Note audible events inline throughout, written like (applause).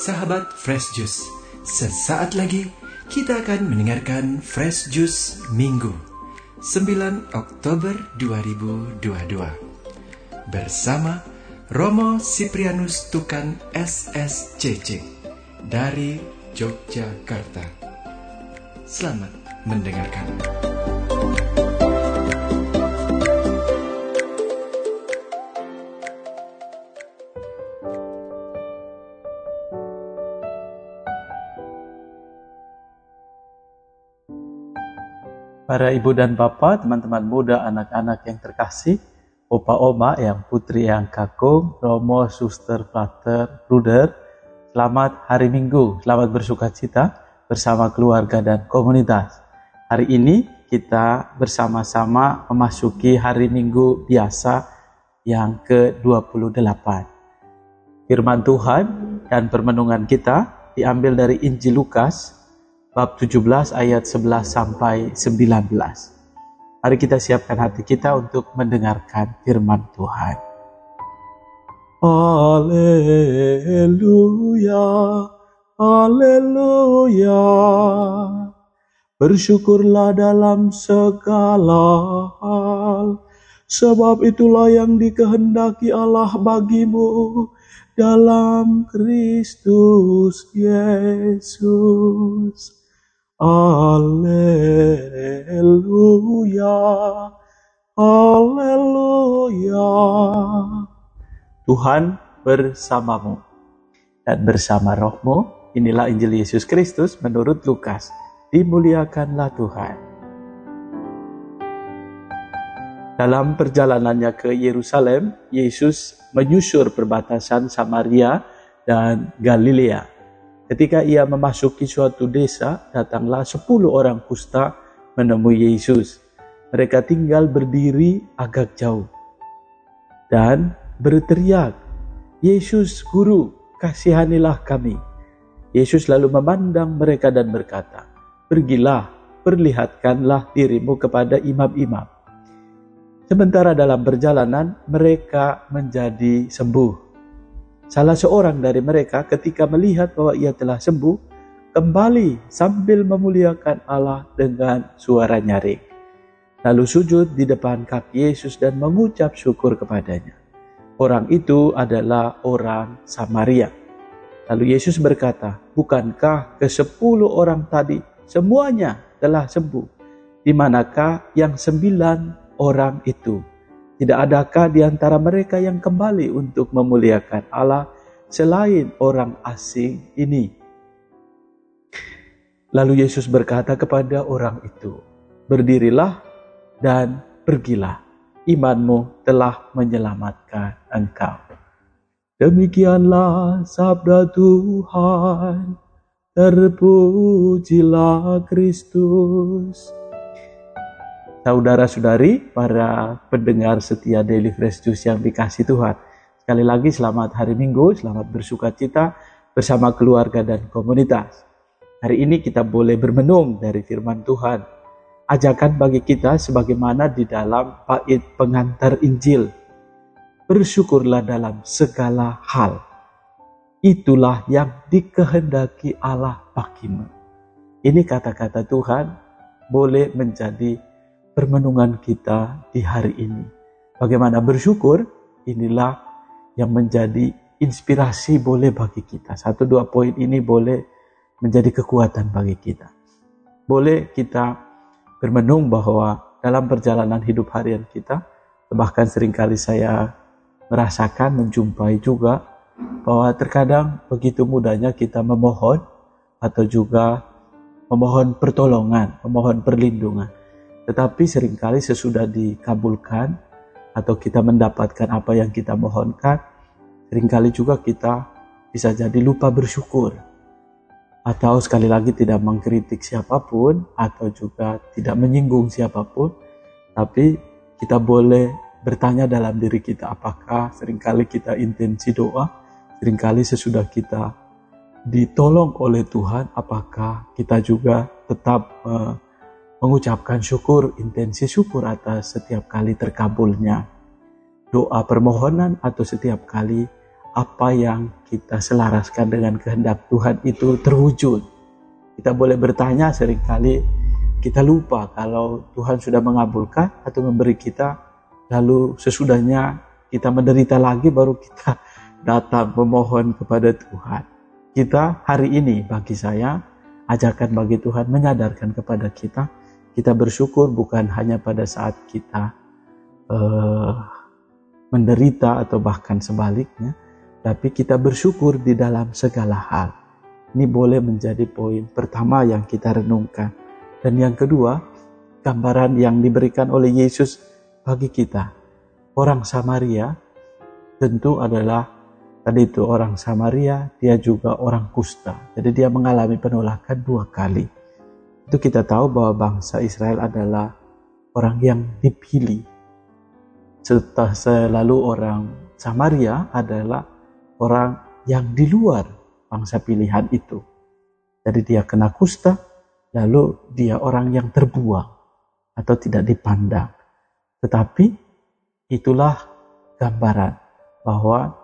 Sahabat Fresh Juice, sesaat lagi kita akan mendengarkan Fresh Juice Minggu 9 Oktober 2022 bersama Romo Siprianus Tukan SSCC dari Yogyakarta. Selamat mendengarkan. Para ibu dan bapak, teman-teman muda, anak-anak yang terkasih, opa oma yang putri yang kakung, romo, suster, pater, bruder, selamat hari minggu, selamat bersuka cita bersama keluarga dan komunitas. Hari ini kita bersama-sama memasuki hari minggu biasa yang ke-28. Firman Tuhan dan permenungan kita diambil dari Injil Lukas bab 17 ayat 11 sampai 19. Mari kita siapkan hati kita untuk mendengarkan firman Tuhan. Haleluya, haleluya. Bersyukurlah dalam segala hal, sebab itulah yang dikehendaki Allah bagimu dalam Kristus Yesus. Haleluya. Haleluya. Tuhan bersamamu dan bersama rohmu. Inilah Injil Yesus Kristus menurut Lukas. Dimuliakanlah Tuhan. Dalam perjalanannya ke Yerusalem, Yesus menyusur perbatasan Samaria dan Galilea. Ketika ia memasuki suatu desa, datanglah sepuluh orang kusta menemui Yesus. Mereka tinggal berdiri agak jauh dan berteriak, Yesus Guru, kasihanilah kami. Yesus lalu memandang mereka dan berkata, Pergilah, perlihatkanlah dirimu kepada imam-imam. Sementara dalam perjalanan, mereka menjadi sembuh. Salah seorang dari mereka ketika melihat bahwa ia telah sembuh, kembali sambil memuliakan Allah dengan suara nyaring. Lalu sujud di depan kaki Yesus dan mengucap syukur kepadanya. Orang itu adalah orang Samaria. Lalu Yesus berkata, Bukankah ke sepuluh orang tadi semuanya telah sembuh? Di manakah yang sembilan orang itu? Tidak adakah di antara mereka yang kembali untuk memuliakan Allah selain orang asing ini? Lalu Yesus berkata kepada orang itu, "Berdirilah dan pergilah, imanmu telah menyelamatkan engkau." Demikianlah sabda Tuhan. Terpujilah Kristus. Saudara-saudari, para pendengar setia Daily Fresh Juice yang dikasih Tuhan. Sekali lagi selamat hari Minggu, selamat bersuka cita bersama keluarga dan komunitas. Hari ini kita boleh bermenung dari firman Tuhan. Ajakan bagi kita sebagaimana di dalam bait pengantar Injil. Bersyukurlah dalam segala hal. Itulah yang dikehendaki Allah bagimu. Ini kata-kata Tuhan boleh menjadi permenungan kita di hari ini. Bagaimana bersyukur, inilah yang menjadi inspirasi boleh bagi kita. Satu dua poin ini boleh menjadi kekuatan bagi kita. Boleh kita bermenung bahwa dalam perjalanan hidup harian kita, bahkan sering kali saya merasakan, menjumpai juga bahwa terkadang begitu mudahnya kita memohon atau juga memohon pertolongan, memohon perlindungan. Tetapi sering kali sesudah dikabulkan atau kita mendapatkan apa yang kita mohonkan, sering kali juga kita bisa jadi lupa bersyukur. Atau sekali lagi tidak mengkritik siapa pun atau juga tidak menyinggung siapa pun, tapi kita boleh bertanya dalam diri kita apakah sering kali kita intensi doa, sering kali sesudah kita ditolong oleh Tuhan, apakah kita juga tetap uh, mengucapkan syukur, intensi syukur atas setiap kali terkabulnya doa permohonan atau setiap kali apa yang kita selaraskan dengan kehendak Tuhan itu terwujud. Kita boleh bertanya sering kali kita lupa kalau Tuhan sudah mengabulkan atau memberi kita lalu sesudahnya kita menderita lagi baru kita (laughs) datang memohon kepada Tuhan. Kita hari ini bagi saya ajakan bagi Tuhan menyadarkan kepada kita kita bersyukur bukan hanya pada saat kita uh, menderita atau bahkan sebaliknya tapi kita bersyukur di dalam segala hal. Ini boleh menjadi poin pertama yang kita renungkan. Dan yang kedua, gambaran yang diberikan oleh Yesus bagi kita. Orang Samaria tentu adalah tadi itu orang Samaria, dia juga orang kusta. Jadi dia mengalami penolakan dua kali. Itu kita tahu bahwa bangsa Israel adalah orang yang dipilih. Setelah selalu orang Samaria adalah orang yang di luar bangsa pilihan itu. Jadi dia kena kusta, lalu dia orang yang terbuang atau tidak dipandang. Tetapi itulah gambaran bahwa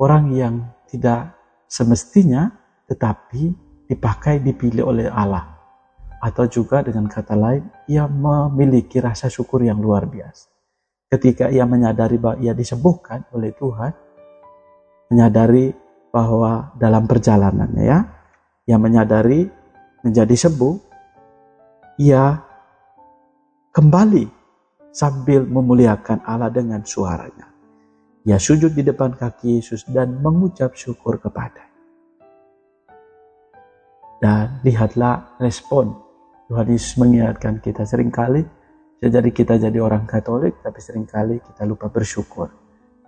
orang yang tidak semestinya tetapi dipakai dipilih oleh Allah. Atau juga dengan kata lain, ia memiliki rasa syukur yang luar biasa. Ketika ia menyadari bahwa ia disembuhkan oleh Tuhan, menyadari bahwa dalam perjalanannya ya, yang menyadari menjadi sembuh, ia kembali sambil memuliakan Allah dengan suaranya. Ia sujud di depan kaki Yesus dan mengucap syukur kepada. Dan lihatlah respon Tuhan Yesus mengingatkan kita sering kali jadi kita jadi orang Katolik tapi sering kali kita lupa bersyukur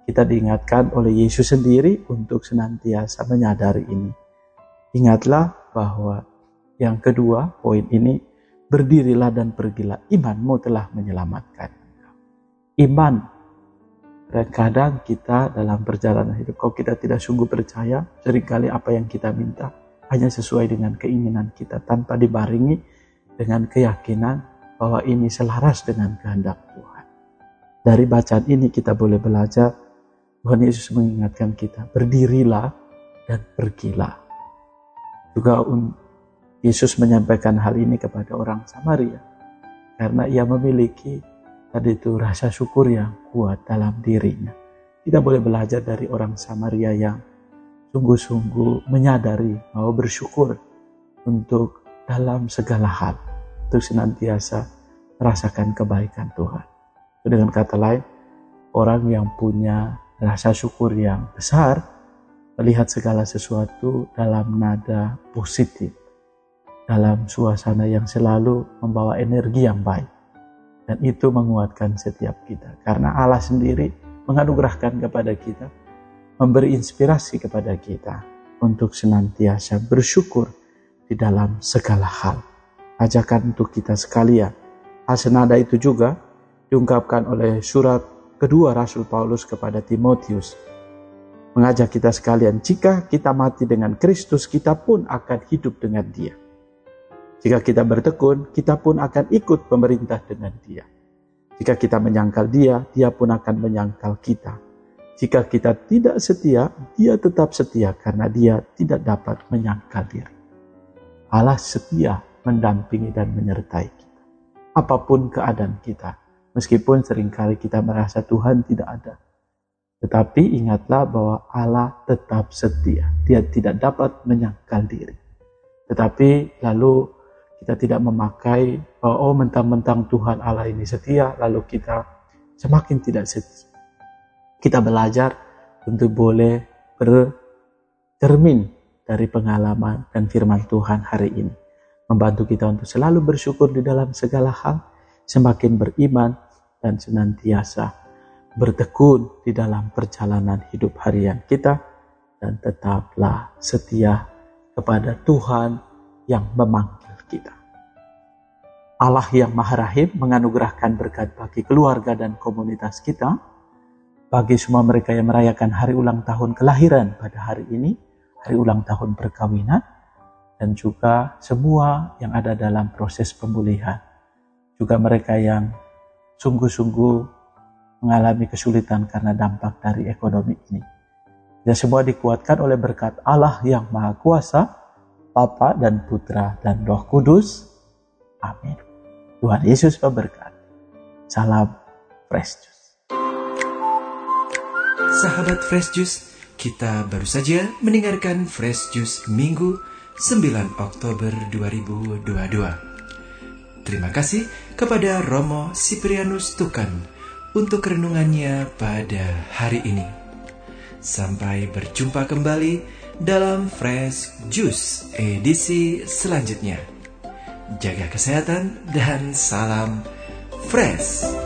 kita diingatkan oleh Yesus sendiri untuk senantiasa menyadari ini. Ingatlah bahwa yang kedua, poin ini, berdirilah dan pergilah. Imanmu telah menyelamatkan. Iman. Dan kadang kita dalam perjalanan hidup, kalau kita tidak sungguh percaya, sering kali apa yang kita minta hanya sesuai dengan keinginan kita tanpa dibaringi dengan keyakinan bahwa ini selaras dengan kehendak Tuhan. Dari bacaan ini kita boleh belajar Tuhan Yesus mengingatkan kita, berdirilah dan pergilah. Juga Yesus menyampaikan hal ini kepada orang Samaria karena ia memiliki tadi itu rasa syukur yang kuat dalam dirinya. Kita boleh belajar dari orang Samaria yang sungguh-sungguh menyadari mau bersyukur untuk dalam segala hal, untuk senantiasa merasakan kebaikan Tuhan. Dengan kata lain, orang yang punya rasa syukur yang besar, melihat segala sesuatu dalam nada positif, dalam suasana yang selalu membawa energi yang baik. Dan itu menguatkan setiap kita. Karena Allah sendiri menganugerahkan kepada kita, memberi inspirasi kepada kita untuk senantiasa bersyukur di dalam segala hal. Ajakan untuk kita sekalian. Hal senada itu juga diungkapkan oleh surat kedua Rasul Paulus kepada Timotius mengajak kita sekalian, jika kita mati dengan Kristus, kita pun akan hidup dengan Dia. Jika kita bertekun, kita pun akan ikut pemerintah dengan Dia. Jika kita menyangkal Dia, Dia pun akan menyangkal kita. Jika kita tidak setia, Dia tetap setia karena Dia tidak dapat menyangkal diri. Allah setia mendampingi dan menyertai kita. Apa pun keadaan kita, Meskipun sering kali kita merasa Tuhan tidak ada. Tetapi ingatlah bahwa Allah tetap setia. Dia tidak dapat menyangkal diri. Tetapi lalu kita tidak memakai, oh mentang-mentang Tuhan Allah ini setia, lalu kita semakin tidak setia. Kita belajar untuk boleh bercermin dari pengalaman dan firman Tuhan hari ini. Membantu kita untuk selalu bersyukur di dalam segala hal, semakin beriman, dan senantiasa bertekun di dalam perjalanan hidup harian kita dan tetaplah setia kepada Tuhan yang memanggil kita. Allah yang Maha Rahim menganugerahkan berkat bagi keluarga dan komunitas kita, bagi semua mereka yang merayakan hari ulang tahun kelahiran pada hari ini, hari ulang tahun perkawinan, dan juga semua yang ada dalam proses pemulihan. Juga mereka yang sungguh-sungguh mengalami kesulitan karena dampak dari ekonomi ini. Ya semua dikuatkan oleh berkat Allah yang Maha Kuasa, Bapa dan Putra dan Roh Kudus. Amin. Tuhan Yesus memberkati. Salam Fresh Juice. Sahabat Fresh Juice, kita baru saja mendengarkan Fresh Juice Minggu 9 Oktober 2022. Terima kasih kepada Romo Siprianus Tukan untuk renungannya pada hari ini. Sampai berjumpa kembali dalam Fresh Juice edisi selanjutnya. Jaga kesehatan dan salam fresh.